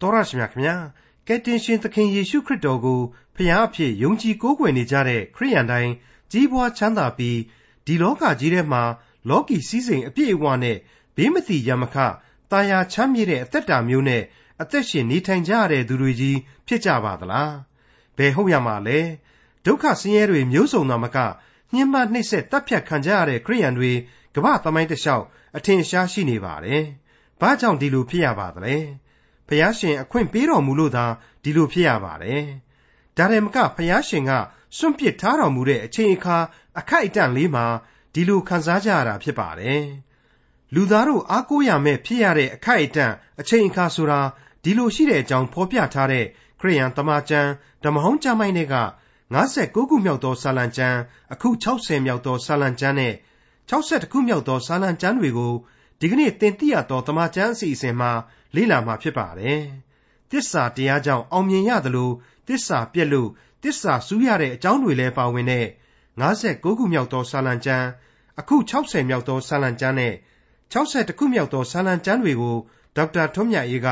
တော်ရရှိမြခင်ဗျာကယ်တင်ရှင်သခင်ယေရှုခရစ်တော်ကိုဖခင်အဖြစ်ယုံကြည်ကိုးကွယ်နေကြတဲ့ခရိယန်တိုင်းကြီးပွားချမ်းသာပြီးဒီလောကကြီးထဲမှာလောကီစည်းစိမ်အပြည့်အဝနဲ့ဘေးမသိရမခတာယာချမ်းမြေ့တဲ့အသက်တာမျိုးနဲ့အသက်ရှင်နေထိုင်ကြရတဲ့သူတွေကြီးဖြစ်ကြပါသလားဘယ်ဟုတ်ရမှာလဲဒုက္ခဆင်းရဲတွေမျိုးစုံသာမကညှဉ်းပန်းနှိပ်စက်တပ်ဖြတ်ခံကြရတဲ့ခရိယန်တွေကမ္ဘာသမိုင်းတစ်လျှောက်အထင်ရှားရှိနေပါတယ်။ဘာကြောင့်ဒီလိုဖြစ်ရပါသလဲ။ ဖျားရှင်အခွင့်ပေးတော်မူလို့သာဒီလိုဖြစ်ရပါတယ်။ဒါရမကဖျားရှင်ကစွန့်ပစ်ထားတော်မူတဲ့အချိန်အခါအခိုက်အတန့်လေးမှာဒီလိုခံစားကြရတာဖြစ်ပါတယ်။လူသားတို့အားကိုးရမယ့်ဖြစ်ရတဲ့အခိုက်အတန့်အချိန်အခါဆိုတာဒီလိုရှိတဲ့အကြောင်းဖော်ပြထားတဲ့ခရိယန်တမန်ကျမ်းဓမ္မဟောင်းကျမ်းပိုင်းတွေက59ခုမြောက်သောစာလံကျမ်းအခု60မြောက်သောစာလံကျမ်းနဲ့62ခုမြောက်သောစာလံကျမ်းတွေကို ဒီကနေ့သင်သိရသောတမန်ကျမ်းအစီအစဉ်မှာလေ့လာမှာဖြစ်ပါတယ်။တစ္ဆာတရားကြောင့်အောင်မြင်ရသလိုတစ္ဆာပြက်လို့တစ္ဆာစူးရတဲ့အကြောင်းတွေလည်းပါဝင်တဲ့59ခုမြောက်သောစာလံကျမ်းအခု60မြောက်သောစာလံကျမ်းနဲ့62ခုမြောက်သောစာလံကျမ်းတွေကိုဒေါက်တာထွန်းမြတ်အေးက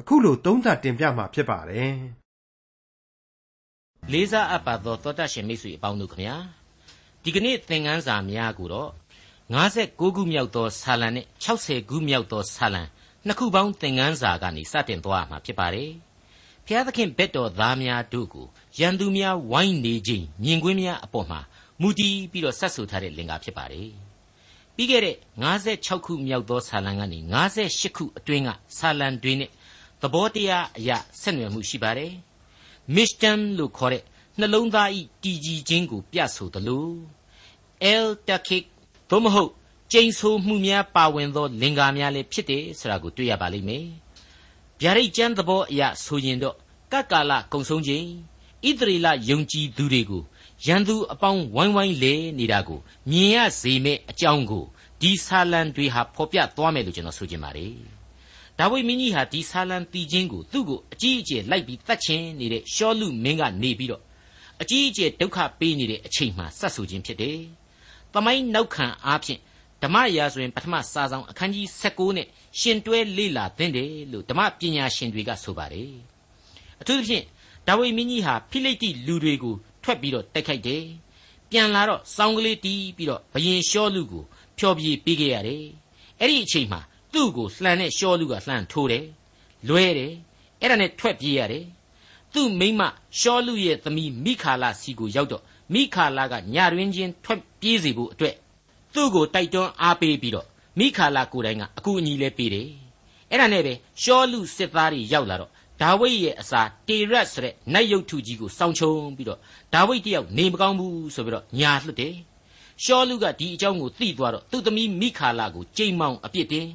အခုလိုသုံးသပ်တင်ပြမှာဖြစ်ပါတယ်။လေးစားအပ်ပါသောသောတရှင်မိတ်ဆွေအပေါင်းတို့ခမညာဒီကနေ့သင်ခန်းစာများကိုတော့ 59ခုမြောက်သောဆာလံနဲ့60ခုမြောက်သောဆာလံနှစ်ခုပေါင်းသင်ခန်းစာကနေစတင်သွားမှာဖြစ်ပါတယ်။ဖျားသခင်ဘက်တော်သားများတို့ကိုရန်သူများဝိုင်းနေခြင်းမြင်ကွင်းများအပေါ်မှာမူတည်ပြီးတော့ဆက်ဆူထားတဲ့လင်္ကာဖြစ်ပါတယ်။ပြီးခဲ့တဲ့56ခုမြောက်သောဆာလံကနေ58ခုအတွင်းကဆာလံတွေနဲ့သဘောတရားအရာဆက်နွယ်မှုရှိပါတယ်။ Mission လို့ခေါ်တဲ့နှလုံးသားဤတည်ကြည်ခြင်းကိုပြဆိုသလို El Takik သို့မဟုတ်ကျိန်ဆိုမှုများပါဝင်သော လင်္ကာများလည်းဖြစ်တယ်ဆိုတာကိုတွေ့ရပါလိမ့်မယ်။ဗျာဒိတ်ကျမ်းသဘောအရဆိုရင်တော့ကကလကုံဆုံးခြင်းဣသရေလယုံကြည်သူတွေကိုရန်သူအပေါင်းဝိုင်းဝိုင်းလဲနေတာကိုမြင်ရစေမဲ့အကြောင်းကိုဒီဆာလံတွေဟာဖော်ပြသွားမယ်လို့ကျွန်တော်ဆိုချင်ပါတယ်။ဒါဝိမင်းကြီးဟာဒီဆာလံတီချင်းကိုသူ့ကိုအကြီးအကျယ်လိုက်ပြီးတတ်ချင်းနေတဲ့ရှောလူမင်းကနေပြီးတော့အကြီးအကျယ်ဒုက္ခပေးနေတဲ့အချိန်မှဆက်ဆူခြင်းဖြစ်တယ်။ သမိုင်းနောက်ခံအားဖြင့်ဓမ္မရာဆိုရင်ပထမစာဆောင်အခန်းကြီး16နဲ့ရှင်တွဲလေ့လာသင့်တယ်လို့ဓမ္မပညာရှင်တွေကဆိုပါတယ်အထူးသဖြင့်ဒါဝိမင်းကြီးဟာဖိလိတိလူတွေကိုထွက်ပြီးတော့တိုက်ခိုက်တယ်ပြန်လာတော့စောင်းကလေးတီးပြီးတော့ဘယင်ရှောလူကိုဖျော်ဖြေပေးခဲ့ရတယ်အဲ့ဒီအချိန်မှာသူ့ကိုလှန်တဲ့ရှောလူကလှန်ထိုးတယ်လွဲတယ်အဲ့ဒါနဲ့ထွက်ပြေးရတယ်သူ့မိမရှောလူရဲ့သမီးမိခါလာစီကိုရောက်တော့မိခါလာကညတွင်ချင်းထွက် ပြေးစီဖို့အတွက်သူ့ကိုတိုက်တွန်းအားပေးပြီးတော့မိခါလာကိုယ်တိုင်ကအကူအညီလဲပေးတယ်အဲ့ဒါနဲ့ပဲရှောလူစစ်သားတွေရောက်လာတော့ဒါဝိဒ်ရဲ့အစာတေရက်ဆိုတဲ့နတ်ရုပ်ထုကြီးကိုစောင်းချုံပြီးတော့ဒါဝိဒ်တယောက်နေမကောင်းဘူးဆိုပြီးတော့ညာလွတ်တယ်ရှောလူကဒီအကြောင်းကိုသိသွားတော့သူ့သမီးမိခါလာကိုကြိမ်မောင်အပြစ်တင်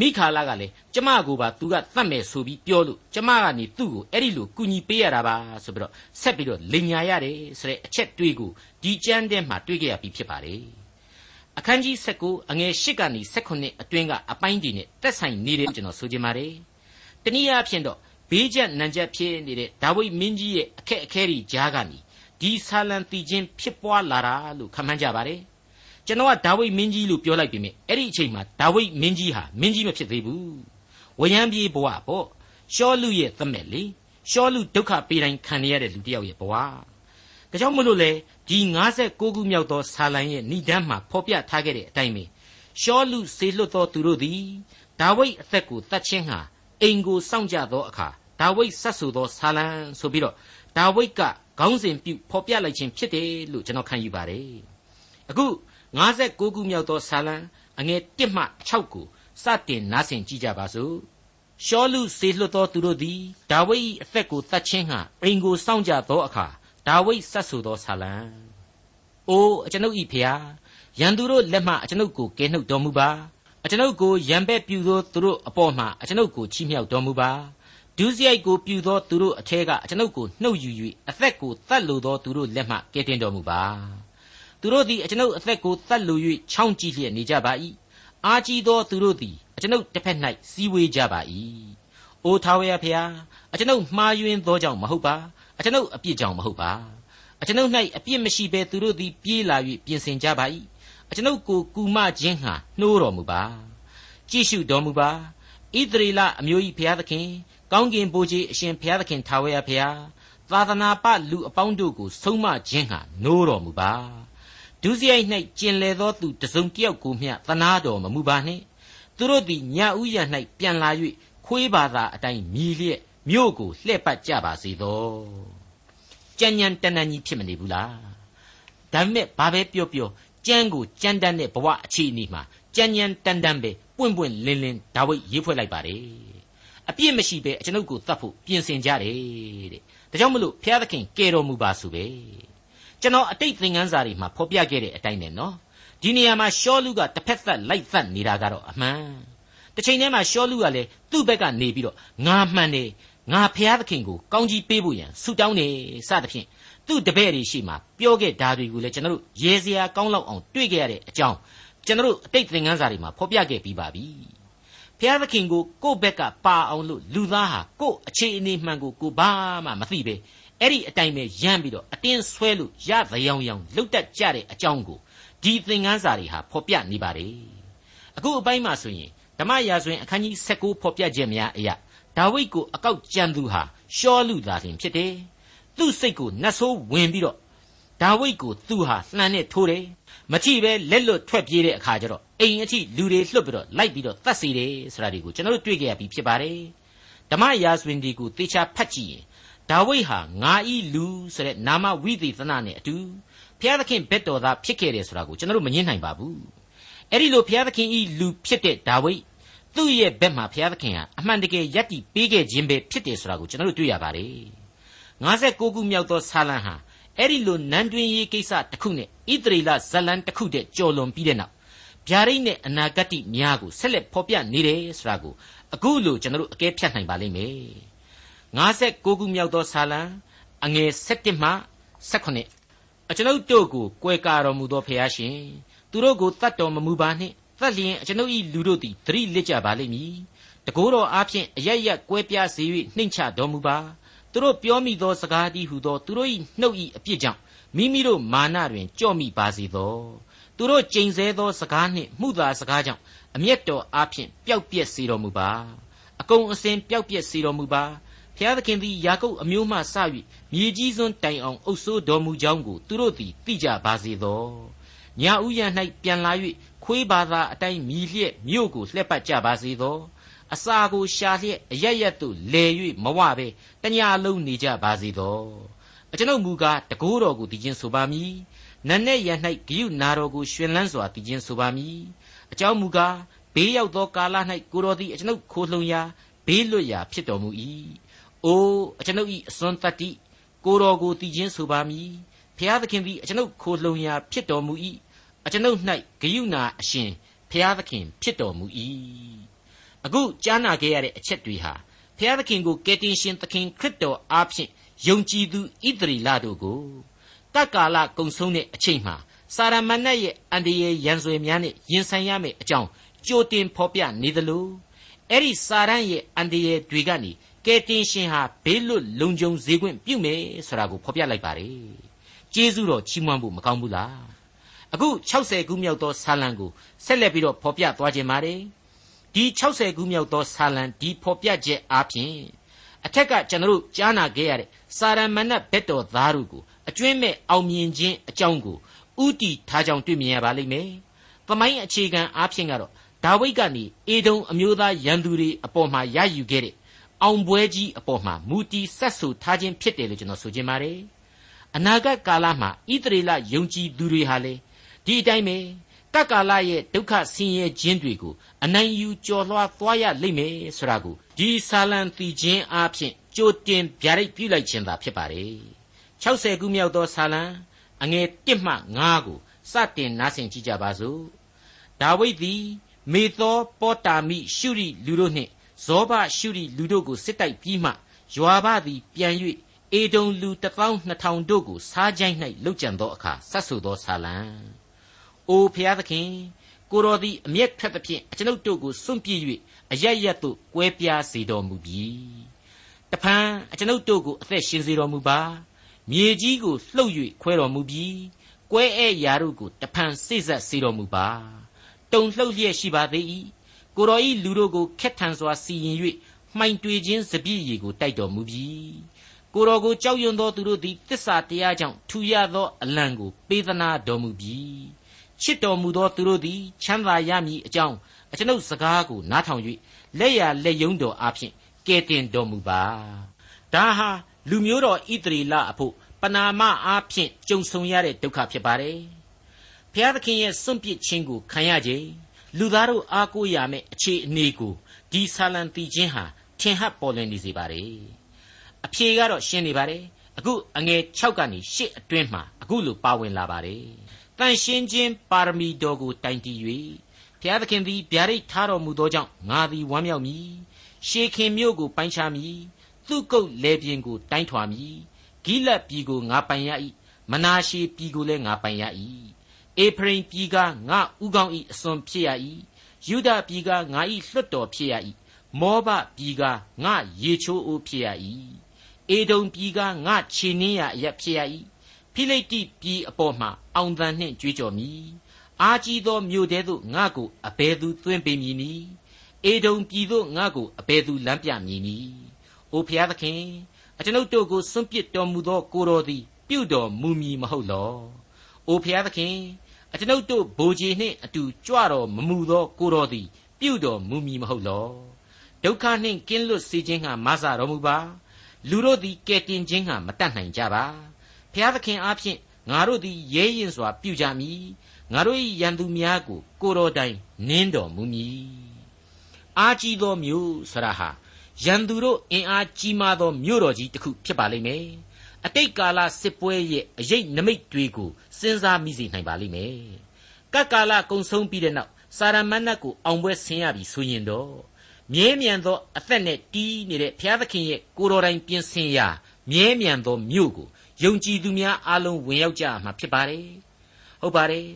မိခါလာကလည်းကျမကိုပါသူကတတ်မယ်ဆိုပြီးပြောလို့ကျမကနေသူ့ကိုအဲ့ဒီလိုကူညီပေးရတာပါဆိုပြီးတော့ဆက်ပြီးတော့လင်ညာရတယ်ဆိုတဲ့အချက်တွေးကိုဒီကျမ်းထဲမှာတွေးခဲ့ရပြီးဖြစ်ပါတယ်အခန်းကြီး19အငယ်8ကနေ18အတွင်းကအပိုင်းဒီနဲ့တက်ဆိုင်နေတယ်ကျွန်တော်ဆိုချင်ပါတယ်။တနည်းအားဖြင့်တော့ဘေးကျက်နံကျက်ဖြစ်နေတဲ့ဒါဝိဒ်မင်းကြီးရဲ့အခက်အခဲတွေကြားကနေဒီဆာလံတီချင်းဖြစ်ပွားလာတာလို့ခန့်မှန်းကြပါတယ်။ ကျွန်တော်ကဒါဝိဒ်မင်းကြီးလို့ပြောလိုက်ပြီမြအဲ့ဒီအချိန်မှာဒါဝိဒ်မင်းကြီးဟာမင်းကြီးမဖြစ်သေးဘူး။ဝရံပြေးဘဝပေါ့။ရှောလူရဲ့သမက်လေ။ရှောလူဒုက္ခပေးတိုင်းခံရတဲ့လူတစ်ယောက်ရဲ့ဘဝ။ဒါကြောင့်မလို့လေဒီ56ခုမြောက်သောဆာလံရဲ့ဏိဒန်းမှာဖော်ပြထားခဲ့တဲ့အတိုင်းပဲရှောလူစေလွတ်သောသူတို့သည်ဒါဝိဒ်အသက်ကိုတတ်ခြင်းဟာအိမ်ကိုစောင့်ကြသောအခါဒါဝိဒ်ဆက်ဆူသောဆာလံဆိုပြီးတော့ဒါဝိဒ်ကခေါင်းစဉ်ပြုဖော်ပြလိုက်ခြင်းဖြစ်တယ်လို့ကျွန်တော်ခံယူပါတယ်အခု 56ခုမြောက်သောဆာလံအငယ်1မှ6ကိုစတင်နားဆင်ကြည့်ကြပါစို့ရှောလူစေလွတ်သောသူတို့သည်ဒါဝိဒ်၏အသက်ကိုတတ်ခြင်းဟာအိမ်ကိုစောင့်ကြသောအခါဒါဝိဒ်ဆက်ဆိုသောဆာလံအိုးအကျွန်ုပ်ဤဖျားရန်သူတို့လက်မှအကျွန်ုပ်ကိုကယ်နှုတ်တော်မူပါအကျွန်ုပ်ကိုရံပဲ့ပြူသောသူတို့အပေါ်မှအကျွန်ုပ်ကိုချီးမြှောက်တော်မူပါဒုစရိုက်ကိုပြူသောသူတို့အထက်ကအကျွန်ုပ်ကိုနှုတ်ယူ၍အသက်ကိုတတ်လိုသောသူတို့လက်မှကယ်တင်တော်မူပါ သူတို့သည်အကျွန်ုပ်အသက်ကိုတတ်လို၍ချောင်းကြည့်လျက်နေကြပါ၏အာကြီးသောသူတို့သည်အကျွန်ုပ်တစ်ဖက်၌စီးဝေးကြပါ၏အိုထာဝရဖျားအကျွန်ုပ်မှားယွင်းသောကြောင့်မဟုတ်ပါအကျွန်ုပ်အပြစ်ကြောင့်မဟုတ်ပါအကျွန်ုပ်၌အပြစ်မရှိဘဲသူတို့သည်ပြေးလာ၍ပြင်ဆင်ကြပါ၏အကျွန်ုပ်ကိုကူမခြင်းဟာနှိုးတော်မူပါကြည့်ရှုတော်မူပါဣသရေလအမျိုး၏ဘုရားသခင်ကောင်းကင်ဘိုးကြီးအရှင်ဘုရားသခင်ထာဝရဘုရားသာသနာပလူအပေါင်းတို့ကိုဆုံးမခြင်းဟာနိုးတော်မူပါ ဒုစရိုက်၌ကျင်လေသောသူတစုံတယောက်ကိုမျှသနာတော်မမူပါနှင့်သူတို့သည်ညဥ်ရ၌ပြန်လာ၍ခွေးဘာသာအတိုင်းမြည်လျက်မြို့ကိုလှည့်ပတ်ကြပါစေသောကြံ့ညံတန်တန်ကြီးဖြစ်မနေဘူးလားဒါပေမဲ့ဘာပဲပြောပြောကြမ်းကိုကြမ်းတမ်းတဲ့ဘဝအခြေအနေမှာကြံ့ညံတန်တန်ပဲပွင့်ပွင့်လင်းလင်းဒါဝိဒ်ရေးဖွဲ့လိုက်ပါတယ်အပြစ်မရှိပဲကျွန်ုပ်ကိုတတ်ဖို့ပြင်ဆင်ကြတယ်တဲ့ဒါကြောင့်မလို့ဘုရားသခင်ကယ်တော်မူပါဆိုပဲ ကျွန်တော်အတိတ်သင်ခန်းစာတွေမှာဖော်ပြခဲ့တဲ့အတိုင်းနဲ့နော်ဒီနေရာမှာရှောလူကတစ်ဖက်သက်လိုက်သက်နေတာကတော့အမှန်တစ်ချိန်တည်းမှာရှောလူကလည်းသူ့ဘက်ကနေပြီးတော့ငါမှန်တယ်ငါဖျားသခင်ကိုကောင်းကြီးပေးဖို့ရန်ဆုတောင်းနေစသဖြင့်သူ့တပည့်တွေရှိမှပြောခဲ့ဓာတွေကိုလည်းကျွန်တော်တို့ရေစရာကောင်းလောက်အောင်တွေ့ခဲ့ရတဲ့အကြောင်းကျွန်တော်တို့အတိတ်သင်ခန်းစာတွေမှာဖော်ပြခဲ့ပြီးပါပြီဖျားသခင်ကိုကိုယ့်ဘက်ကပါအောင်လို့လူသားဟာကိုယ့်အခြေအနေမှန်ကိုကိုဘာမှမသိပဲ အဲ့ဒီအတိုင်းပဲရမ်းပြီးတော့အတင်းဆွဲလို့ရသယောင်ယောင်လှုပ်တက်ကြတဲ့အကြောင်းကိုဒီသင်ခန်းစာတွေဟာဖော်ပြနေပါတယ်အခုအပိုင်းမှာဆိုရင်ဓမ္မရာဇဝင်အခန်းကြီး16ဖော်ပြခြင်းများအရာဒါဝိဒ်ကိုအကောက်ကြံသူဟာရှောလူသားတင်ဖြစ်တယ်သူ့စိတ်ကိုနှဆိုးဝင်ပြီးတော့ဒါဝိဒ်ကိုသူဟာလှန်နဲ့ထိုးတယ်မကြည့်ပဲလက်လွတ်ထွက်ပြေးတဲ့အခါကျတော့အိမ်အထိလူတွေလှုပ်ပြီးတော့လိုက်ပြီးတော့တတ်စီတယ်ဆိုတာဒီကိုကျွန်တော်တို့တွေ့ကြရပြီးဖြစ်ပါတယ်ဓမ္မရာဇဝင်ဒီကိုသေချာဖတ်ကြည့်ရင် ဒါဝိဒ်ဟာငါဤလူဆိုတဲ့နာမဝိသေသနနဲ့အတူဘုရားသခင်ဘက်တော်သားဖြစ်ခဲ့တယ်ဆိုတာကိုကျွန်တော်တို့မငင်းနိုင်ပါဘူးအဲ့ဒီလိုဘုရားသခင်ဤလူဖြစ်တဲ့ဒါဝိဒ်သူ့ရဲ့ဘက်မှာဘုရားသခင်ဟာအမှန်တကယ်ယက်တီပေးခဲ့ခြင်းပဲဖြစ်တယ်ဆိုတာကိုကျွန်တော်တို့တွေ့ရပါတယ်56ခုမြောက်သောဆာလံဟာအဲ့ဒီလိုနန်းတွင်ရေးကိစ္စတစ်ခုနဲ့ဣသရေလဇလံတစ်ခုတည်းကြော်လွန်ပြီးတဲ့နောက်ဗျာဒိတ်နဲ့အနာဂတ်များကိုဆက်လက်ဖော်ပြနေတယ်ဆိုတာကိုအခုလိုကျွန်တော်တို့အကဲဖြတ်နိုင်ပါလိမ့်မယ် 56ခုမြောက်သောဆာလံအငယ်7မှ18အကျွန်ုပ်တို့ကိုကွယ်ကာတော်မူသောဖျားရှင်သူတို့ကိုတတ်တော်မမူပါနှင့်သတ်လျင်အကျွန်ုပ်၏လူတို့သည်သတိလစ်ကြပါလိမ့်မည်တကိုးတော်အားဖြင့်အရရက်ကွဲပြားစေ၍နှိမ့်ချတော်မူပါသူတို့ပြောမိသောစကားတည်းဟုသောသူတို့၏နှုတ်၏အပြစ်ကြောင့်မိမိတို့မာနတွင်ကြော့မိပါစေသောသူတို့ကြိမ်ဆဲသောစကားနှင့်မှုသာစကားကြောင့်အမျက်တော်အားဖြင့်ပျောက်ပြက်စေတော်မူပါအကုန်အစင်ပျောက်ပြက်စေတော်မူပါ ဖျားသခင်သည်ယာကုပ်အမျိုးမှစ၍မြေကြီးစွန်းတိုင်အောင်အုပ်ဆိုးတော်မူကြောင်းကိုသူတို့သည်သိကြပါစေသောညာဥယျ၌ပြန်လာ၍ခွေးဘာသာအတိုင်းမြည်လျက်မြို့ကိုလှည့်ပတ်ကြပါစေသောအစာကိုရှာလျက်အရရက်သို့လဲ၍မဝပဲတညာလုံးနေကြပါစေသောအကျွန်ုပ်မူကားတကိုးတော်ကိုတည်ခြင်းဆိုပါမည်နတ်နဲ့ရ၌ဂိယုနာတော်ကိုရှင်လန်းစွာတည်ခြင်းဆိုပါမည်အကြောင်းမူကားဘေးရောက်သောကာလ၌ကိုတော်သည်အကျွန်ုပ်ခိုလှုံရာဘေးလွတ်ရာဖြစ်တော်မူ၏ အိုးအကျွန်ုပ်၏အစွန်းတတ္တိကိုတော်ကိုတည်ခြင်းဆိုပါမည်ဖျားသခင်သည်အကျွန်ုပ်ခိုလှုံရာဖြစ်တော်မူ၏အကျွန်ုပ်၌ဂယုဏအရှင်ဖျားသခင်ဖြစ်တော်မူ၏အခုကြားနာခဲ့ရတဲ့အချက်တွေဟာဖျားသခင်ကိုကယ်တင်ရှင်သခင်ခရစ်တော်အားဖြင့်ယုံကြည်သူဣသရေလတို့ကိုတက္ကာလကုံဆုံးတဲ့အချိန်မှာစာရမဏေရဲ့အန္တရာယ်ရန်ဆွေများနဲ့ရင်ဆိုင်ရမယ့်အကြောင်းကြိုတင်ဖော်ပြနေသလိုအဲ့ဒီစာရန်ရဲ့အန္တရာယ်တွေကနေ ကယ်တင်ရှင်ဟာဘေးလွတ်လုံခြုံစေခွင့်ပြုမယ်ဆိုတာကိုဖော်ပြလိုက်ပါတယ်ကျေးဇူးတော်ချီးမွမ်းဖို့မကောင်းဘူးလားအခု60ခုမြောက်သောဆာလံကိုဆက်လက်ပြီးတော့ဖော်ပြသွားခြင်းပါတယ်ဒီ60ခုမြောက်သောဆာလံဒီဖော်ပြချက်အားဖြင့်အထက်ကကျွန်တော်တို့ကြားနာခဲ့ရတဲ့စာရမဏတ်ဘက်တော်သားတို့ကိုအကျွင်းမဲ့အောင်မြင်ခြင်းအကြောင်းကိုဥတီထားကြောင်တွေ့မြင်ရပါလိမ့်မယ်။သမိုင်းအခြေခံအားဖြင့်ကတော့ဒါဝိဒ်ကနေအေဒုံအမျိုးသားရန်သူတွေအပေါ်မှာရယူခဲ့တဲ့ အောင်ပွဲကြီးအပေါ်မှာမူတီဆက်ဆူထားခြင်းဖြစ်တယ်လို့ကျွန်တော်ဆိုချင်ပါတယ်။အနာဂတ်ကာလမှာဣသရေလယုံကြည်သူတွေဟာလေဒီအတိုင်းပဲတက္ကာလရဲ့ဒုက္ခဆင်းရဲခြင်းတွေကိုအနိုင်ယူကျော်လွှားသွားရလိမ့်မယ်ဆိုတာကိုဒီဆာလံတီခြင်းအားဖြင့်ကြိုတင်ဗျာဒိတ်ပြုလိုက်ခြင်းသာဖြစ်ပါတယ်60ခုမြောက်သောဆာလံအငယ်1မှ9ကိုစတင်နားဆင်ကြကြပါစို့ဒါဝိဒ်သည် မေသော ပောတာမိရှုရိလူတို့နှင့် ဇောဘရှုရိလူတို့ကိုစစ်တိုက်ပြီးမှယွာဘသည်ပြန်၍အေဒုံလူ12000တို့ကိုစားကြိုင်း၌လှုပ်ကြံသောအခါဆက်ဆူသောဆာလံအိုဖျားသခင်ကိုတော်သည်အမျက်ထွက်သဖြင့်အကျွန်ုပ်တို့ကိုစွန့်ပြေး၍အရရက်သို့ကွဲပြားစေတော်မူပြီတဖန်အကျွန်ုပ်တို့ကိုအသက်ရှင်စေတော်မူပါမြေကြီးကိုလှုပ်၍ခွဲတော်မူပြီကွဲအဲရာတို့ကိုတဖန်စိတ်ဆက်စေတော်မူပါတုံလှုပ်လျက်ရှိပါသေး၏ ကိုတော်ဤလူတို့ကိုခက်ထန်စွာစီရင်၍မှိုင်တွေခြင်းစပြည့်ရည်ကိုတိုက်တော်မူပြီကိုတော်ကိုကြောက်ရွံ့သောသူတို့သည်တစ္ဆာတရားကြောင့်ထူရသောအလံကိုပေးသနာတော်မူပြီချစ်တော်မူသောသူတို့သည်ချမ်းသာရမည်အကြောင်းအကျွန်ုပ်စကားကိုနားထောင်၍လက်ရလက်ယုံတော်အဖျင်ကဲတင်တော်မူပါဒါဟာလူမျိုးတော်ဣတရီလအဖို့ပနာမအားဖြင့်ကြုံဆုံရတဲ့ဒုက္ခဖြစ်ပါတယ်ဘုရားသခင်ရဲ့စွန့်ပစ်ခြင်းကိုခံရခြင်း လူသားတို့အားကိုးရမယ့်အခြေအနေကိုဒီဆာလံတီချင်းဟာထင်ဟပ်ပေါ်လွင်နေစေပါတယ်အဖြေကတော့ရှင်းနေပါတယ်အခုအငယ်6ကနေ8အတွင်းမှာအခုလိုပါဝင်လာပါတယ်တန်ရှင်းခြင်းပါရမီတော်ကိုတိုင်တည်၍ဘုရားသခင်သည်ဗျာဒိတ်ထားတော်မူသောကြောင့်ငါသည်ဝမ်းမြောက်မည်ရှေခင်မြို့ကိုပိုင်းခြားမည်သူ့ကုတ်လေပြင်းကိုတိုင်းထွာမည်ဂိလတ်ပြည်ကိုငါပိုင်ရ၏မနာရှေပြည်ကိုလည်းငါပိုင်ရ၏ အေဖရိမ်ပြည်ကငါဥကောင်း၏အစွန်ဖြစ်ရ၏ယူဒပြည်ကငါ၏လွတ်တော်ဖြစ်ရ၏မောဘပြည်ကငါရေချိုးအိုးဖြစ်ရ၏အေဒုံပြည်ကငါခြေနှင်းရအရက်ဖြစ်ရ၏ဖိလိတိပြည်အပေါ်မှာအောင်သံနှင့်ကြွေးကြော်မည်အာကြီးသောမြို့တဲသို့ငါကိုအဘယ်သူသွင်းပေးမည်နည်းအေဒုံပြည်သို့ငါကိုအဘယ်သူလမ်းပြမည်နည်းအိုဖျားသခင်အကျွန်ုပ်တို့ကိုစွန့်ပစ်တော်မူသောကိုတော်သည် ပြုတော်မူမည်မဟုတ်လောအိုဖျားသခင် အကျွန်ုပ်တို့ဘိုးကြီးနှင့်အတူကြွတော်မမူသောကိုတော်သည် ပြုတော်မူမည်မဟုတ်လောဒုက္ခနှင့်ကင်းလွတ်စေခြင်းဟာမဆတော်မူပါလူတို့သည်ကဲတင်ခြင်းဟာမတတ်နိုင်ကြပါဖျားသခင်အားဖြင့်ငါတို့သည်ရဲရင်စွာပြုကြမည်ငါတို့၏ရန်သူများကိုကိုတော်တိုင်နင်းတော်မူမည်အာကြီးသောမျိုးဆရာဟာရန်သူတို့အင်အားကြီးမားသောမြို့တော်ကြီးတစ်ခုဖြစ်ပါလိမ့်မယ် အတိတ်ကာလစစ်ပွဲရဲ့အရေးနမိတ်တွေကိုစဉ်းစားမိစေနိုင်ပါလိမ့်မယ်ကပ်ကာလကုံဆုံးပြီးတဲ့နောက်စာရမဏတ်ကိုအောင်ပွဲဆင်းရပြီဆိုရင်တော့မြဲမြံသောအသက်နဲ့တီးနေတဲ့ဘုရားသခင်ရဲ့ကိုတော်တိုင်ပြင်ဆင်ရာမြဲမြံသောမြို့ကိုယုံကြည်သူများအလုံးဝင်ရောက်ကြမှာဖြစ်ပါတယ်ဟုတ်ပါတယ်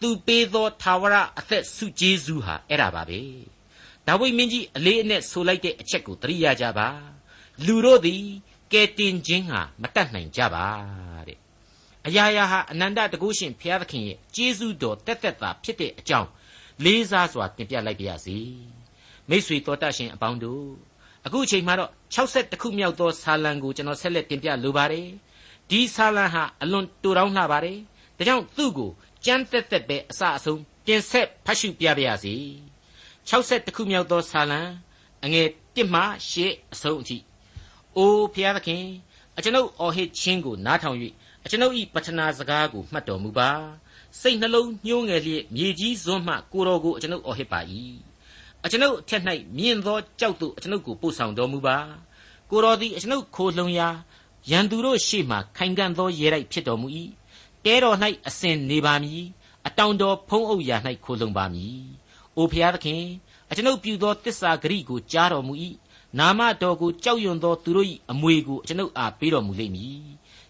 သူပေးသောသာဝရအသက်ဆုကျေးဇူးဟာအဲ့ဒါပါပဲဒါဝိမင်းကြီးအလေးအနက်ဆိုလိုက်တဲ့အချက်ကိုသတိရကြပါလူတို့သည် ကဲတင်ခြင်းဟာမတတ်နိုင်ကြပါတဲ့အရာရာဟာအနန္တတကုရှင်ဘုရားသခင်ရဲ့ကျေးဇူးတော်တက်တက်တာဖြစ်တဲ့အကြောင်းလေးစားစွာတင်ပြလိုက်ပါရစေမိษွေတော်တတ်ရှင်အပေါင်းတို့အခုအချိန်မှာတော့62ခုမြောက်သောဆာလံကိုကျွန်တော်ဆက်လက်တင်ပြလိုပါတယ်ဒီဆာလံဟာအလွန်တူတောင်းလှပါတယ်ဒါကြောင့်သူ့ကိုကြမ်းတက်တက်ပဲအစအဆုံးပြင်ဆက်ဖတ်ရှုပြပါရစေ62ခုမြောက်သောဆာလံအငယ်1မှ8အဆုံးအထိ အိုဖျားသခင်အကျွန်ုပ်အော်ဟစ်ခြင်းကိုနားထောင်၍အကျွန်ုပ်၏ပတနာစကားကိုမှတ်တော်မူပါစိတ်နှလုံးညှိုးငယ်လျက်မြေကြီးစွန်းမှကိုတော်ကိုအကျွန်ုပ်အော်ဟစ်ပါ၏အကျွန်ုပ်အထက်၌မြင့်သောကြောက်သို့အကျွန်ုပ်ကိုပို့ဆောင်တော်မူပါကိုတော်သည်အကျွန်ုပ်ခိုလှုံရာရန်သူတို့ရှေ့မှခိုင်ခံ့သောရေရိုက်ဖြစ်တော်မူ၏တဲတော်၌အစဉ်နေပါမည်အတောင်တော်ဖုံးအုပ်ရာ၌ခိုလှုံပါမည်အိုဖျားသခင်အကျွန်ုပ်ပြုသောတစ္ဆာဂရိကိုကြားတော်မူ၏ နာမတော်ကိုကြောက်ရွံ့သောသူတို့၏အမွေကိုကျွန်ုပ်အားပေးတော်မူလိမ့်မည်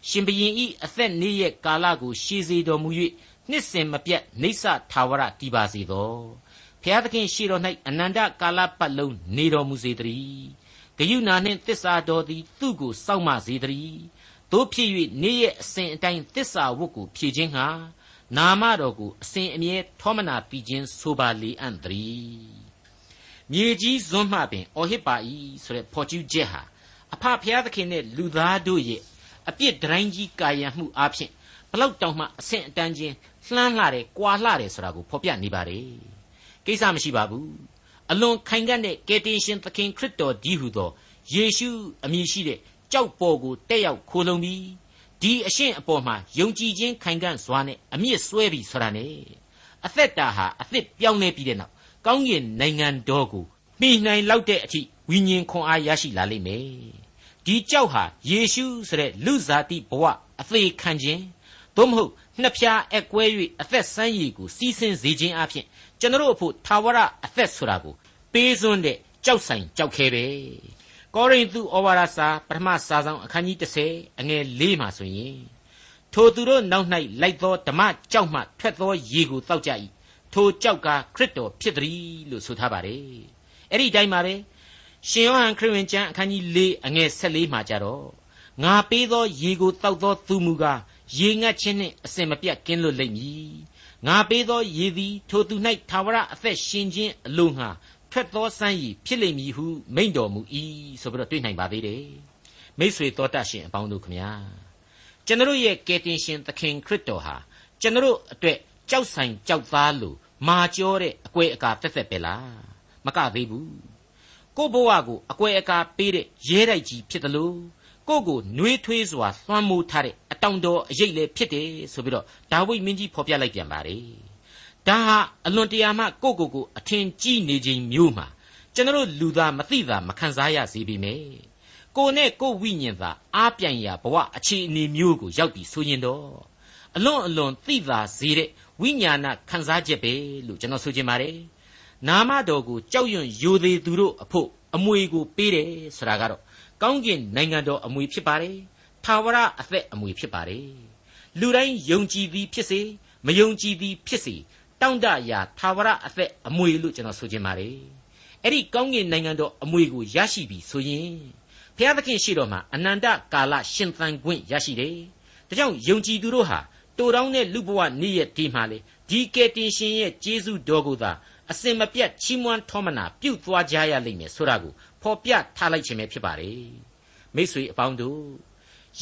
ရှင်ဘရင်၏အသက်နေ့ရက်ကာလကိုရှည်စေတော်မူ၍နှစ်စဉ်မပြတ်နေဆထာဝရတည်ပါစေသောဖျားသခင်ရှိတော်၌အနန္တကာလပတ်လုံးနေတော်မူစေတည်းဂယုဏနှင့်တစ္ဆာတော်သည်သူ့ကိုစောင့်မစေတည်းတို့ဖြစ်၍နေ့ရက်အစဉ်အတိုင်းတစ္ဆာဝတ်ကိုဖြည့်ခြင်းဟာနာမတော်ကိုအစဉ်အမြဲထောမနာပြီးခြင်းဆိုပါလေအံ့တည်း မြေကြီးဇွန်းမှပင်အော်ဟစ်ပါ၏ဆိုတဲ့ဖော်ကျူးချက်ဟာအဖဖျားသခင်နဲ့လူသားတို့ရဲ့အပြစ်ဒတိုင်းကြီးကာယံမှုအပြင်ဘလောက်တောင်မှအဆင့်အတန်းချင်းလှမ်းလှတယ်၊ကွာလှတယ်ဆိုတာကိုဖော်ပြနေပါတယ်ကိစ္စမရှိပါဘူးအလွန်ခိုင်ကတ်တဲ့ကယ်တင်ရှင်သခင်ခရစ်တော်ဒီဟုသောယေရှုအမည်ရှိတဲ့ကြောက်ပေါ်ကိုတက်ရောက်ခိုလုံပြီးဒီအရှင်အပေါ်မှာယုံကြည်ခြင်းခိုင်ကန့်စွာနဲ့အမြင့်ဆွဲပြီးဆိုတာနဲ့အသက်တာဟာအသစ်ပြောင်းလဲပြီးတဲ့နောက် ကောင်းကင်နိုင်ငံတော်ကိုမှီနိုင်လောက်တဲ့အထိဝိညာဉ်ခွန်အားရရှိလာလိမ့်မယ်ဒီကြောက်ဟာယေရှုဆိုတဲ့လူဇာတိဘဝအသေးခံခြင်းသို့မဟုတ်နှစ်ဖြားအကွဲ၍အသက်ဆန်းရည်ကိုစီးဆင်းစေခြင်းအပြင်ကျွန်တော်အဖို့သာဝရအသက်ဆိုတာကိုပေးစွန်းတဲ့ကြောက်ဆိုင်ကြောက်ခဲပဲကောရိန္သုဩဝါဒစာပထမစာဆောင်အခန်းကြီး30အငယ်၄မှာဆိုရင်ထိုသူတို့နောက်၌လိုက်သောဓမ္မကြောက်မှထွက်သောရေကိုတောက်ကြ၏ ထိုကြောက်ကခရစ်တော်ဖြစ်သည်လို့ဆိုထားပါတယ်အဲ့ဒီတိုင်းမှာပဲရှင်ယောဟန်ခရစ်ဝင်ကျမ်းအခန်းကြီး၄အငယ်၁၄မှာကြတော့ငါပေးသောရေကိုတောက်သောသူမူကားရေငတ်ခြင်းနှင့်အစင်မပြတ်ကင်းလွတ်လိမ့်မည်ငါပေးသောရေသည်ထိုသူ၌သာဝရအသက်ရှင်ခြင်းအလိုငှာထွက်သောစမ်းရည်ဖြစ်လိမ့်မည်ဟုမိန့်တော်မူ၏ဆိုပြီးတော့တွေ့နိုင်ပါသေးတယ်မိษွေတော်တတ်ရှင်အပေါင်းတို့ခမညာကျွန်တော်ရဲ့ကယ်တင်ရှင်သခင်ခရစ်တော်ဟာကျွန်တော်အတွက် ကြောက်ဆိုင်ကြောက်သားလို့မာကျောတဲ့အကွဲအကာတက်တက်ပဲလားမကသေးဘူးကို့ဘဝကိုအကွဲအကာပေးတဲ့ရဲတိုက်ကြီးဖြစ်တယ်လို့ကိုကိုနှွေးထွေးစွာသွမ်းမိုးထားတဲ့အတောင်တော်အရေးလည်းဖြစ်တယ်ဆိုပြီးတော့ဒါဝိဒ်မင်းကြီးဖော်ပြလိုက်ပြန်ပါတယ်ဒါဟာအလွန်တရာမှကိုကိုကိုအထင်ကြီးနေခြင်းမျိုးမှာကျွန်တော်လူသားမသိတာမခံစားရစေပေမယ့်ကိုနဲ့ကိုဝိညာဉ်သာအားပြိုင်ရာဘဝအခြေအနေမျိုးကိုရောက်ပြီးဆိုရင်တော့အလွန်အလွန်သိသာစေတဲ့ ဝိညာဏခံစားချက်ပဲလို့ကျွန်တော်ဆိုချင်ပါတယ်နာမတော်ကိုကြောက်ရွံ့ယိုသေးသူတို့အဖို့အမွေကိုပေးတယ်ဆိုတာကတော့ကောင်းကင်နိုင်ငံတော်အမွေဖြစ်ပါတယ်။ထာဝရအသက်အမွေဖြစ်ပါတယ်။လူတိုင်းယုံကြည်သည်ဖြစ်စေမယုံကြည်သည်ဖြစ်စေတောင့်တရာထာဝရအသက်အမွေလို့ကျွန်တော်ဆိုချင်ပါတယ်။အဲ့ဒီကောင်းကင်နိုင်ငံတော်အမွေကိုရရှိပြီဆိုရင်ဘုရားသခင်ရှိတော်မှာအနန္တကာလရှင်သန်ခွင့်ရရှိတယ်။ဒါကြောင့်ယုံကြည်သူတို့ဟာ တိုတောင်းတဲ့လူဘဝနေ့ရက်ဒီမှာလေဒီကယ်တင်ရှင်ရဲ့ကျေးဇူးတော်ကိုသာအစင်မပြတ်ချီးမွမ်းထောမနာပြုသွားကြရလိမ့်မယ်ဆိုတာကိုဖော်ပြထားလိုက်ခြင်းပဲဖြစ်ပါတယ်မိษွေအပေါင်းတို့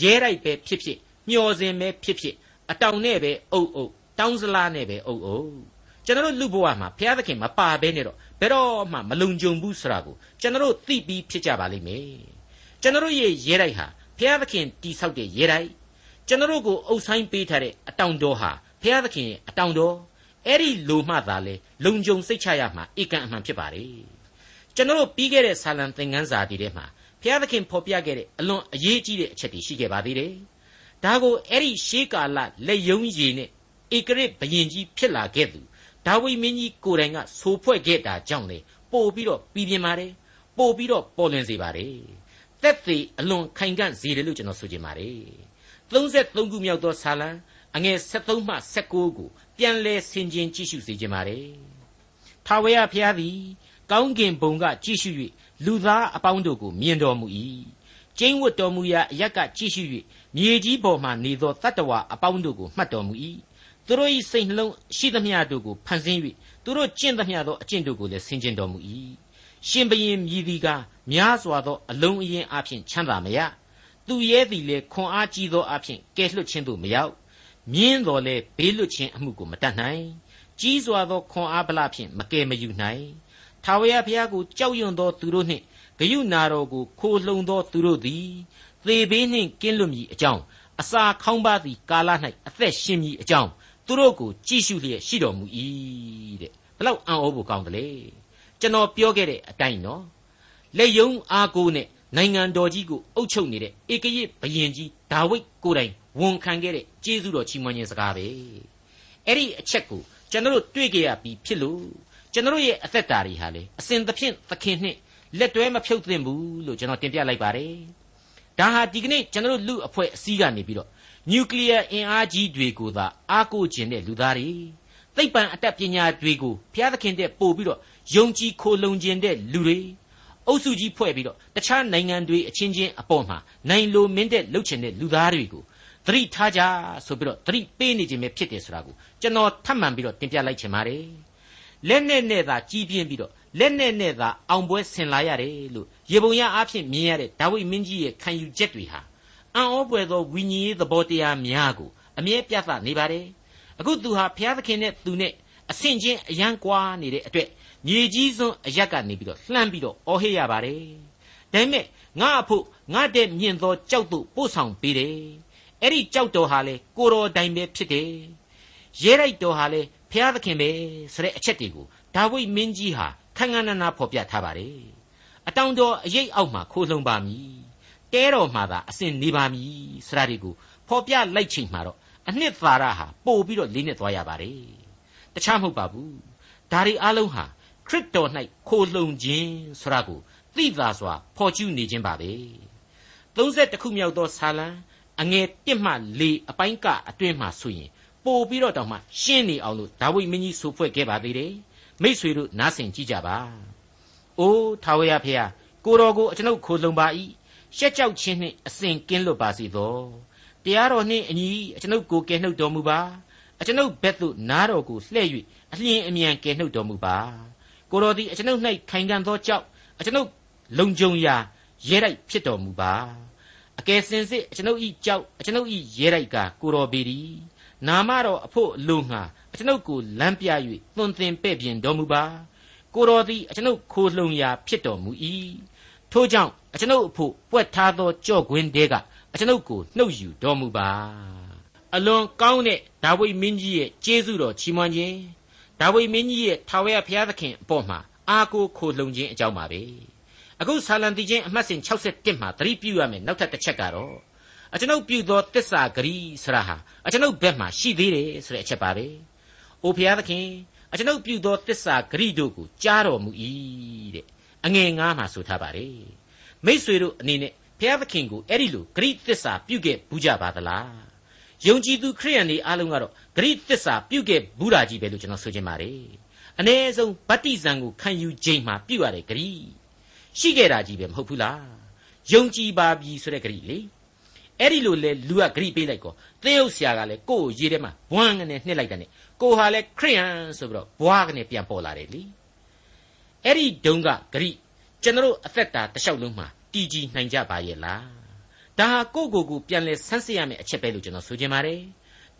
ရဲတိုက်ပဲဖြစ်ဖြစ်မျော်စင်ပဲဖြစ်ဖြစ်အတောင်နဲ့ပဲအုပ်အုပ်တောင်းစလားနဲ့ပဲအုပ်အုပ်ကျွန်တော်လူဘဝမှာဘုရားသခင်မပါဘဲနဲ့တော့ဘယ်တော့မှမလုံခြုံဘူးဆိုတာကိုကျွန်တော်သိပြီးဖြစ်ကြပါလိမ့်မယ်ကျွန်တော်ရဲ့ရဲတိုက်ဟာဘုရားသခင်တိဆောက်တဲ့ရဲတိုက် ကျွန်တော်ကိုအုပ်ဆိုင်ပေးထားတဲ့အတောင်တော်ဟာဘုရားသခင်ရဲ့အတောင်တော်အဲ့ဒီလိုမှသာလေလုံခြုံစိတ်ချရမှာဧကန်အမှန်ဖြစ်ပါတယ်ကျွန်တော်ပြီးခဲ့တဲ့ဆာလံသင်ခန်းစာဒီထဲမှာဘုရားသခင်ဖော်ပြခဲ့တဲ့အလွန်အရေးကြီးတဲ့အချက်တွေရှိခဲ့ပါသေးတယ်ဒါကိုအဲ့ဒီရှေးကာလလက်ယုံရည်နဲ့ဧကရစ်ဘယင်ကြီးဖြစ်လာခဲ့သူဒါဝိမင်းကြီးကိုယ်တိုင်ကဆိုဖွဲ့ခဲ့တာကြောင့်လေပို့ပြီးတော့ပြီးပြင်းပါတယ်ပို့ပြီးတော့ပေါ်လွင်စေပါတယ်တက်သေးအလွန်ခိုင်ကန့်စေတယ်လို့ကျွန်တော်ဆိုချင်ပါတယ် 33ခုမြောက်သောဆာလံအငယ်73မှ79ကိုပြန်လဲဆင်ခြင်ကြည့်ရှုစေခြင်းပါတယ်။ထာဝရဘုရားသည် ကောင်းကင်ဘုံကကြည့်ရှု၍လူသားအပေါင်းတို့ကိုမြင်တော်မူ၏။ကျင်းဝတ်တော်မူရာအရက်ကကြည့်ရှု၍မြေကြီးပေါ်မှနေသောတတ္တဝါအပေါင်းတို့ကိုမှတ်တော်မူ၏။သူတို့၏စိတ်နှလုံးရှိသမျှတို့ကိုဖန်ဆင်း၍သူတို့ကျင့်သမျှသောအကျင့်တို့ကိုလည်းဆင်ခြင်တော်မူ၏။ရှင်ဘရင်မြည်သည်ကများစွာသောအလုံးအင်းအဖျင်ချမ်းသာမရ။ သူရဲသည်လည်းခွန်အားကြီးသောအဖျင်ကဲလွှတ်ခြင်းသို့မရောက်မြင်းတော်လဲဘေးလွတ်ခြင်းအမှုကိုမတတ်နိုင်ကြီးစွာသောခွန်အားဗလာဖြင့်မကယ်မယူနိုင်ထာဝရဘုရားကိုကြောက်ရွံ့သောသူတို့နှင့်ဂယုနာတော်ကိုခိုလှုံသောသူတို့သည်သေဘေးနှင့်ကင်းလွတ်မည်အကြောင်းအစာခေါင်းပါသည်ကာလ၌အသက်ရှင်မည်အကြောင်းသူတို့ကိုကြည့်ရှုလျက်ရှိတော်မူ၏တဲ့ဘလောက်အံ့ဩဖို့ကောင်းတယ်လေကျွန်တော်ပြောခဲ့တဲ့အတိုင်းနော်လက်ယုံအားကိုနဲ့ နိုင်ငံတော်ကြီးကိုအုပ်ချုပ်နေတဲ့ဧကရစ်ဘုရင်ကြီးဒါဝိဒ်ကိုယ်တိုင်ဝန်ခံခဲ့တဲ့ကျေးဇူးတော်ချီးမွမ်းခြင်းစကားပဲအဲ့ဒီအချက်ကိုကျွန်တော်တို့တွေ့ကြရပြီးဖြစ်လို့ကျွန်တော်ရဲ့အသက်တာတွေဟာလေအစဉ်သဖြင့်သခင်နှင့်လက်တွဲမဖြုတ်သင့်ဘူးလို့ကျွန်တော်တင်ပြလိုက်ပါတယ်ဒါဟာဒီကနေ့ကျွန်တော်လူအဖွဲ့အစည်းကနေပြီးတော့နျူကလ িয়ার အင်အားကြီးတွေကိုသာအားကိုးခြင်းတဲ့လူသားတွေသိပ္ပံအတတ်ပညာတွေကိုဘုရားသခင်တဲ့ပို့ပြီးတော့ယုံကြည်ခိုလှုံခြင်းတဲ့လူတွေ အုပ်စုကြီးဖွဲ့ပြီးတော့တခြားနိုင်ငံတွေအချင်းချင်းအပေါ်မှာနိုင်လိုမင်းတဲ့လှုပ်ချင်တဲ့လူသားတွေကိုသတိထားကြဆိုပြီးတော့သတိပေးနေခြင်းပဲဖြစ်တယ်ဆိုတာကိုကျွန်တော်ထပ်မံပြီးတော့တင်ပြလိုက်ချင်ပါတယ်လက်နဲ့နဲ့သာကြီးပြင်းပြီးတော့လက်နဲ့နဲ့သာအောင်ပွဲဆင်လာရတယ်လို့ရေပုံရအားဖြင့်မြင်ရတဲ့ဒါဝိမင်းကြီးရဲ့ခံယူချက်တွေဟာအံ့ဩပွေသောဝိညာဉ်ရေးသဘောတရားများကိုအမြဲပြသနေပါတယ်အခုသူဟာဘုရားသခင်နဲ့သူနဲ့အဆင့်ချင်းအယံကွာနေတဲ့အတွက် မြေကြီးစွန်းအရက်ကနေပြီးတော့လှမ်းပြီးတော့အော်ဟစ်ရပါတယ်ဒါပေမဲ့ငါအဖို့ငါတဲ့မြင့်သောကြောက်တို့ပို့ဆောင်ပေးတယ်အဲ့ဒီကြောက်တော်ဟာလေကိုတော်တိုင်ပဲဖြစ်တယ်ရဲလိုက်တော်ဟာလေဖျားသခင်ပဲဆိုတဲ့အချက်တွေကိုဒါဝိမင်းကြီးဟာခန်းခန်းနာနာဖော်ပြထားပါတယ်အတောင်တော်အရေးအောက်မှာခိုးလှုံပါမည်တဲတော်မှာသာအစဉ်နေပါမည်စရာတွေကိုဖော်ပြလိုက်ချိန်မှာတော့အနှစ်သာရဟာပို့ပြီးတော့လေးနဲ့သွားရပါတယ်တခြားမဟုတ်ပါဘူးဒါတွေအလုံးဟာ ခရစ်တော်၌ခိုလှုံခြင်းဆိုတာကိုသိသာစွာဖော်ကျူးနေခြင်းပါပဲ30ခုမြောက်သောဆာလံအငယ်1မှ4အပိုင်းကအတွင်းမှာဆိုရင်ပို့ပြီးတော့တောင်မှရှင်းနေအောင်လို့ဒါဝိမင်းကြီးဆိုဖွဲ့ခဲ့ပါသေးတယ်မိษွေတို့နားဆင်ကြည့်ကြပါအိုးထာဝရဖေဟာကိုတော်ကိုအကျွန်ုပ်ခိုလှုံပါ၏ရှက်ကြောက်ခြင်းနှင့်အစဉ်ကင်းလွတ်ပါစေသောတရားတော်နှင့်အညီအကျွန်ုပ်ကိုကယ်နှုတ်တော်မူပါအကျွန်ုပ်ဘက်သို့နားတော်ကိုလှည့်၍အလျင်အမြန်ကယ်နှုတ်တော်မူပါ ကိုတော်သည်အကျွန်ုပ်၌ခိုင်ခံ့သောကြောက်အကျွန်ုပ်လုံခြုံရာရဲတိုက်ဖြစ်တော်မူပါအကယ်စင်စစ်အကျွန်ုပ်ဤကြောက်အကျွန်ုပ်ဤရဲတိုက်ကကိုတော်ပေသည်နာမတော်အဖို့အလိုငှာအကျွန်ုပ်ကိုလမ်းပြ၍သွန်သင်ပဲ့ပြင်တော်မူပါကိုတော်သည်အကျွန်ုပ်ခိုလှုံရာဖြစ်တော်မူ၏ထို့ကြောင့်အကျွန်ုပ်အဖို့ပွက်ထားသောကြော့ကွင်းတဲကအကျွန်ုပ်ကိုနှုတ်ယူတော်မူပါအလွန်ကောင်းတဲ့ဒါဝိမင်းကြီးရဲ့ကျေးဇူးတော်ချီးမွမ်းခြင်း ဒါဝိမင်းကြီးရဲ့ထာဝရဘုရားသခင်အပေါ်မှာအာကိုခိုလှုံခြင်းအကြောင်းပါပဲအခုဆာလံတီချင်းအမှတ်စဉ်61မှာသတိပြုရမယ်နောက်ထပ်တစ်ချက်ကတော့အကျွန်ုပ်ပြုသောတစ္ဆာဂရီဆရာဟာအကျွန်ုပ်ဘက်မှာရှိသေးတယ်ဆိုတဲ့အချက်ပါပဲ။အိုဘုရားသခင်အကျွန်ုပ်ပြုသောတစ္ဆာဂရီတို့ကိုကြားတော်မူ၏တဲ့အငယ်ငါးမှာဆိုထားပါတယ်။မိษွေတို့အနေနဲ့ဘုရားသခင်ကိုအဲ့ဒီလိုဂရိတစ္ဆာပြုခဲ့ဘူးကြပါသလား။ ယုံကြည်သူခရိယန်တွေအားလုံးကတော့ဂရိတစ္ဆာပြုခဲ့ဘူးတာကြီးပဲလို့ကျွန်တော်ဆိုချင်ပါတယ်။အ ਨੇ ဆုံးဗတ္တိဇံကိုခံယူခြင်းမှာပြုရတဲ့ဂရိရှိခဲ့တာကြီးပဲမဟုတ်ဘူးလား။ယုံကြည်ပါပြီဆိုတဲ့ဂရိလေ။အဲ့ဒီလိုလေလူကဂရိပေးလိုက်ကောသင်းဥဆရာကလည်းကိုယ့်ကိုရေးထဲမှာဘွမ်းကနေနှစ်လိုက်တယ်နဲ့ကိုဟာလည်းခရိယန်ဆိုပြီးတော့ဘွားကနေပြန်ပေါ်လာတယ်လीအဲ့ဒီဒုံကဂရိကျွန်တော်အသက်တာတစ်လျှောက်လုံးမှာတည်ကြည်နိုင်ကြပါရဲ့လား ဒါဟာကိုယ့်ကိုယ်ကိုပြန်လဲဆန်းစစ်ရမယ့်အချက်ပဲလို့ကျွန်တော်ဆိုချင်ပါတယ်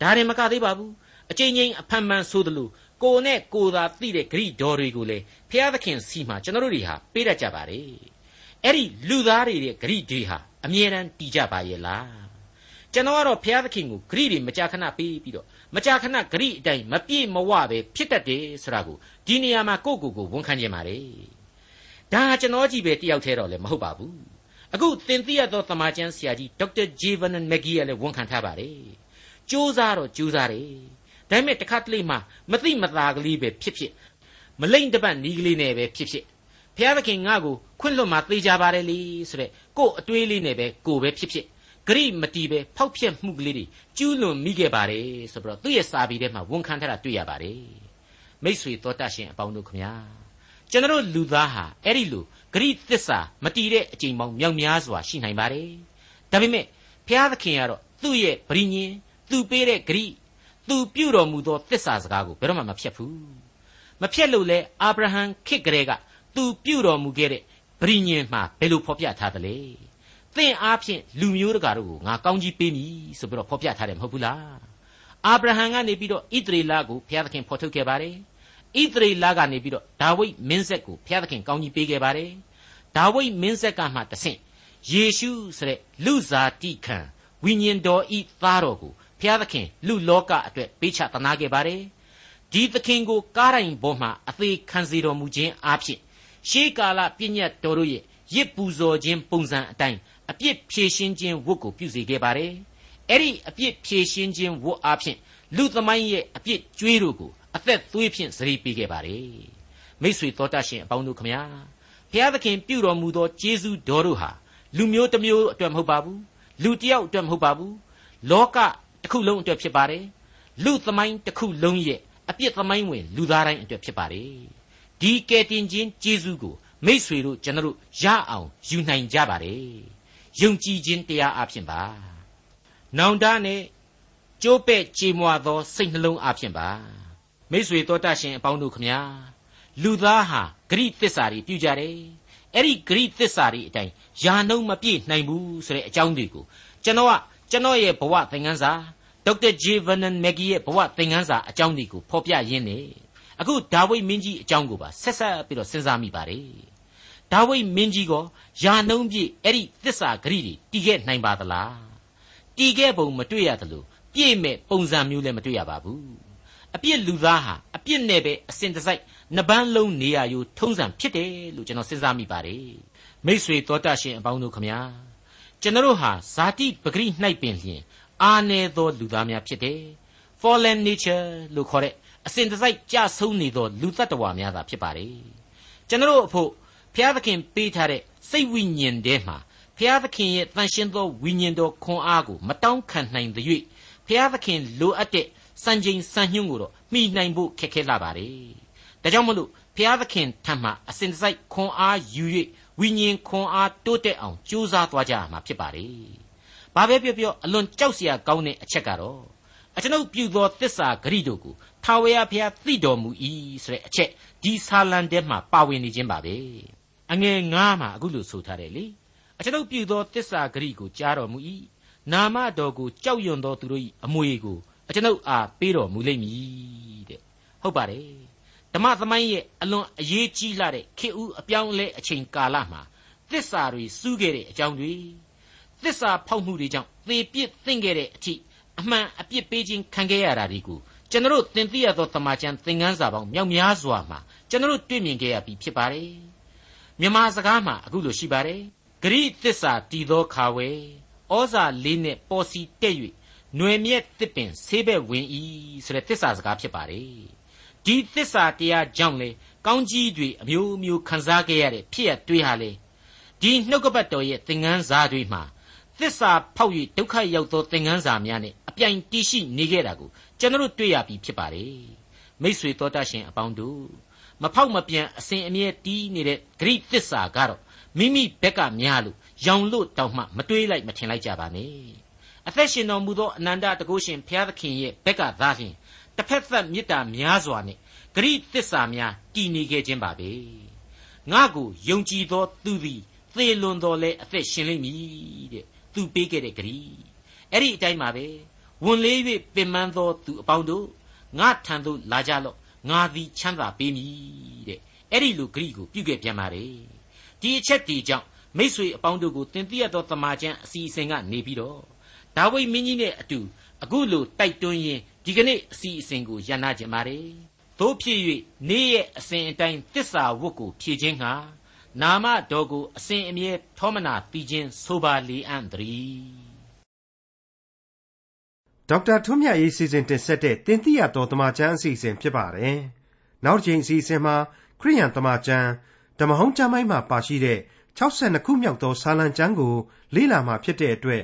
ဒါရင်မကသေးပါဘူးအချိန်ချင်းအဖန်မှန်ဆိုသလိုကိုနဲ့ကိုသာသိတဲ့ဂရိဒေါ်တွေကိုလေဖျားသခင်စီမှာကျွန်တော်တို့တွေဟာပေးတတ်ကြပါတယ်အဲ့ဒီလူသားတွေရဲ့ဂရိတွေဟာအမြဲတမ်းတည်ကြပါရဲ့လားကျွန်တော်ကတော့ဘုရားသခင်ကိုဂရိတွေမကြာခဏပေးပြီးတော့မကြာခဏဂရိအတိုင်းမပြည့်မဝပဲဖြစ်တတ်တယ်ဆိုတာကိုဒီနေရာမှာကိုယ့်ကိုယ်ကိုဝန်ခံခြင်းပါလေဒါကျွန်တော်ကြည့်ပဲတယောက်တည်းတော့လည်းမဟုတ်ပါဘူး အခုသင်သိရသောသမာကျမ်းဆရာကြီးဒေါက်တာဂျေဗန်မက်ဂီကလည်းဝန်ခံထားပါတယ်စူးစားတော့စူးစားတယ်ဒါပေမဲ့တစ်ခါတလေမှမသိမသာကလေးပဲဖြစ်ဖြစ်မလိမ့်တပတ်နီးကလေးနဲ့ပဲဖြစ်ဖြစ်ဘုရားသခင်ငါ့ကိုခွင့်လွတ်မှာသေချာပါတယ်လေဆိုတဲ့ကို့အတွေးလေးနဲ့ပဲကိုပဲဖြစ်ဖြစ်ဂရိမတီပဲဖောက်ဖျက်မှုကလေးတွေကျူးလွန်မိခဲ့ပါတယ်ဆိုပြီးတော့သူ့ရဲ့စာပေထဲမှာဝန်ခံထားတာတွေ့ရပါတယ်မိษွေတော်တတ်ရှင်အပေါင်းတို့ခမညာကျွန်တော်လူသားဟာအဲ့ဒီလို ဂရိသစ္စာမတီတဲ့အချိန်ပေါင်းမြောက်များစွာရှိနိုင်ပါတယ်ဒါပေမဲ့ဘုရားသခင်ကတော့သူ့ရဲ့ဗြိညင်သူပေးတဲ့ဂရိသူပြုတော်မူသောသစ္စာစကားကိုဘယ်တော့မှမဖြတ်ဘူးမဖြတ်လို့လေအာဗြဟံခေတ်ကလေးကသူပြုတော်မူခဲ့တဲ့ဗြိညင်မှာဘယ်လိုဖော်ပြထားသလဲသင်အားဖြင့်လူမျိုးတကာတို့ကိုငါကောင်းကြီးပေးမည်ဆိုပြီးတော့ဖော်ပြထားတယ်မဟုတ်ဘူးလားအာဗြဟံကနေပြီးတော့ဣသရေလကိုဘုရားသခင်ဖော်ထုတ်ခဲ့ပါတယ် ဣသရေလကနေပြီးတော့ဒါဝိဒ်မင်းဆက်ကိုဘုရားသခင်ကောင်းကြီးပေးခဲ့ပါတယ်ဒါဝိဒ်မင်းဆက်ကမှတဆင့်ယေရှုဆိုတဲ့လူစားတိခံဝိညာဉ်တော်ဤသားတော်ကိုဘုရားသခင်လူလောကအတွက်ပေးချသနာခဲ့ပါတယ်ဒီသခင်ကိုကားတိုင်းပေါ်မှာအသေးခံစီတော်မူခြင်းအဖြစ်ရှေးကာလပြည့်ညတ်တော်တို့ရဲ့ရစ်ပူဇော်ခြင်းပုံစံအတိုင်းအပြစ်ဖြေရှင်းခြင်းဝတ်ကိုပြုစေခဲ့ပါတယ်။အဲ့ဒီအပြစ်ဖြေရှင်းခြင်းဝတ်အားဖြင့်လူသမိုင်းရဲ့အပြစ်ကြွေးတို့ကို အသက်သွေးဖြင့်စရိပေးခဲ့ပါတယ်။မိတ်ဆွေတော်တတ်ရှင်အပေါင်းတို့ခမညာဘုရားသခင်ပြုတော်မူသောကျေးဇူးတော်တို့ဟာလူမျိုးတစ်မျိုးအတွက်မဟုတ်ပါဘူး။လူတစ်ယောက်အတွက်မဟုတ်ပါဘူး။လောကတစ်ခုလုံးအတွက်ဖြစ်ပါတယ်။လူသမိုင်းတစ်ခုလုံးရဲ့အပြစ်သမိုင်းဝင်လူသားတိုင်းအတွက်ဖြစ်ပါတယ်။ဒီကယ်တင်ခြင်းကျေးဇူးကိုမိษွေတို့ကျွန်တော်တို့ရအောင်ယူနိုင်ကြပါတယ်ယုံကြည်ခြင်းတရားအဖြစ်ပါနောင်တနဲ့ကြိုးပဲ့ကြေမွာသောစိတ်နှလုံးအဖြစ်ပါ မိษွေတော်တတ်ရှင်အပေါင်းတို့ခမညာလူသားဟာဂရိသစ္စာတွေပြုကြတယ်အဲ့ဒီဂရိသစ္စာတွေအတိုင်းယာနှုံးမပြည့်နိုင်ဘူးဆိုတဲ့အကြောင်းတွေကိုကျွန်တော်ကကျွန်တော်ရဲ့ဘဝသင်ခန်းစာဒေါက်တာဂျေဗန်နန်မက်ဂီရဲ့ဘဝသင်ခန်းစာအကြောင်းတွေကိုဖော်ပြရင်းနေအခုဒါဝိဒ်မင်းကြီးအကြောင်းကိုပါဆက်ဆက်ပြီးတော့စဉ်းစားမိပါတယ်ဒါဝိဒ်မင်းကြီးကယာနှုံးပြည့်အဲ့ဒီသစ္စာဂရိတွေတီးခဲ့နိုင်ပါသလားတီးခဲ့ပုံမတွေ့ရသလိုပြည့်မဲ့ပုံစံမျိုးလည်းမတွေ့ရပါဘူး အပြစ်လူသားဟာအပြစ်နဲ့ပဲအစဉ်တစိုက်နှပန်းလုံးနေရယူထုံးစံဖြစ်တယ်လို့ကျွန်တော်စဉ်းစားမိပါတယ်မိษွေတော်တတ်ရှင်အပေါင်းတို့ခမညာကျွန်တော်ဟာဇာတိပဂရိ၌ပင်လျင်အာနေသောလူသားများဖြစ်တယ် fallen nature လို့ခေါ်တဲ့အစဉ်တစိုက်ကြဆုံးနေသောလူတ attva များသာဖြစ်ပါတယ်ကျွန်တော်အဖို့ဘုရားသခင်ပေးထားတဲ့စိတ်ဝိညာဉ်ထဲမှာဘုရားသခင်ရဲ့တန်ရှင်းသောဝိညာဉ်တော်ခွန်အားကိုမတောင်းခံနိုင်သ၍ဘုရားသခင်လိုအပ်တဲ့ စံချိန်စံညွှန်းကိုတော့မှီနိုင်ဖို့ခက်ခဲလာပါတယ်ဒါကြောင့်မလို့ဘုရားသခင်ထံမှအစဉ်တစိုက်ခွန်အားယူ၍ဝိညာဉ်ခွန်အားတိုးတက်အောင်ကြိုးစားသွားကြရမှာဖြစ်ပါတယ်ဘာပဲပြောပြောအလွန်ကြောက်စရာကောင်းတဲ့အချက်ကတော့အကျွန်ုပ်ပြုသောတစ္ဆာဂရိတို့ကိုထာဝရဘုရားသိတော်မူ၏ဆိုတဲ့အချက်ဒီဆာလံထဲမှာပါဝင်နေခြင်းပါပဲအငယ်9မှာအခုလို့ဆိုထားတယ်လေအကျွန်ုပ်ပြုသောတစ္ဆာဂရိကိုကြားတော်မူ၏နာမတော်ကိုကြောက်ရွံ့သောသူတို့၏အမွေကို အကျွန်ုပ်အားပေးတော်မူလိမ့်မည်တဲ့ဟုတ်ပါတယ်ဓမ္မသမိုင်းရဲ့အလွန်အရေးကြီးလာတဲ့ခေဦးအပြောင်းအလဲအချိန်ကာလမှာသစ္စာတွေစူးခဲ့တဲ့အကြောင်းတွေသစ္စာဖောက်မှုတွေကြောင့်သေပြစ်သင့်ခဲ့တဲ့အထိအမှန်အပြစ်ပေးခြင်းခံခဲ့ရတာတွေကိုကျွန်တော်သင်သိရသောတမန်ကျန်သင်ခန်းစာပေါင်းမြောက်များစွာမှာကျွန်တော်တွေ့မြင်ခဲ့ရပြီဖြစ်ပါတယ်မြန်မာစကားမှာအခုလိုရှိပါတယ်ဂရိသစ္စာတည်သောခါဝဲဩဇာလေးနဲ့ပေါ်စီတက်၍ ຫນွေမြက်တစ်ပင်ဆေးဘက်ဝင်ဤဆိုတဲ့သစ္စာစကားဖြစ်ပါတယ်ဒီသစ္စာတရားကြောင့်လေကောင်းကြီးတွေအမျိုးမျိုးခံစားခဲ့ရတဲ့ဖြစ်ရတွေးဟာလေဒီနှုတ်ကပတ်တော်ရဲ့သင်ခန်းစာတွေမှာသစ္စာဖောက်၍ဒုက္ခရောက်သောသင်ခန်းစာများနဲ့အပြိုင်တည်ရှိနေခဲ့တာကိုကျွန်တော်တွေ့ရပြီဖြစ်ပါတယ်မိษွေတော်တတ်ရှင်အပေါင်းတို့မဖောက်မပြန်အစဉ်အမြဲတီးနေတဲ့ဂရိသစ္စာကတော့မိမိဘက်ကများလို့ရောင်လို့တောင်မှမတွေးလိုက်မထင်လိုက်ကြပါနဲ့ အသက်ရှင်တော်မူသောအနန္တတကုရှင်ဘုရားသခင်ရဲ့ဘက်ကသားဖြင့်တစ်ဖက်သက်မေတ္တာများစွာနဲ့ဂရိသစ္စာများတည်နေခဲ့ခြင်းပါပဲငါကိုယုံကြည်သောသူသည်သေလွန်တော်လဲအသက်ရှင်လိမ့်မည်တဲ့သူပေးခဲ့တဲ့ဂရိအဲ့ဒီအတိုင်းပါပဲဝန်လေး၍ပင်ပန်းသောသူအပေါင်းတို့ငါထံသို့လာကြလော့ငါသည်ချမ်းသာပေးမည်တဲ့အဲ့ဒီလိုဂရိကိုပြုခဲ့ပြန်ပါလေဒီအချက်ဒီကြောင့်မိษွေအပေါင်းတို့ကိုတင်ပြရသောတမန်ကျန်အစီအစဉ်ကနေပြီးတော့ ဒါဝိမင်းကြီးနဲ့အတူအခုလိုတိုက်တွန်းရင်းဒီကနေ့အစီအစဉ်ကိုရန်နာကြပါတယ်သို့ဖြစ်၍နေ့ရဲ့အစဉ်အတိုင်းတစ္ဆာဝတ်ကိုဖြည့်ခြင်းဟာနာမတော်ကိုအစဉ်အမြဲထောမနာပြီးခြင်းဆိုပါလေအံ့တည်းဒေါက်တာထွန်းမြတ်ရေးစီစဉ်တင်ဆက်တဲ့တင်ပြတော်တမချန်းအစီအစဉ်ဖြစ်ပါတယ်နောက်တစ်ချိန်အစီအစဉ်မှာခရိယန်တမချန်းဓမ္မဟောင်းကျမ်းပိုင်းမှာပါရှိတဲ့62ခုမြောက်သောစာလံကျမ်းကိုလေ့လာမှာဖြစ်တဲ့အတွက်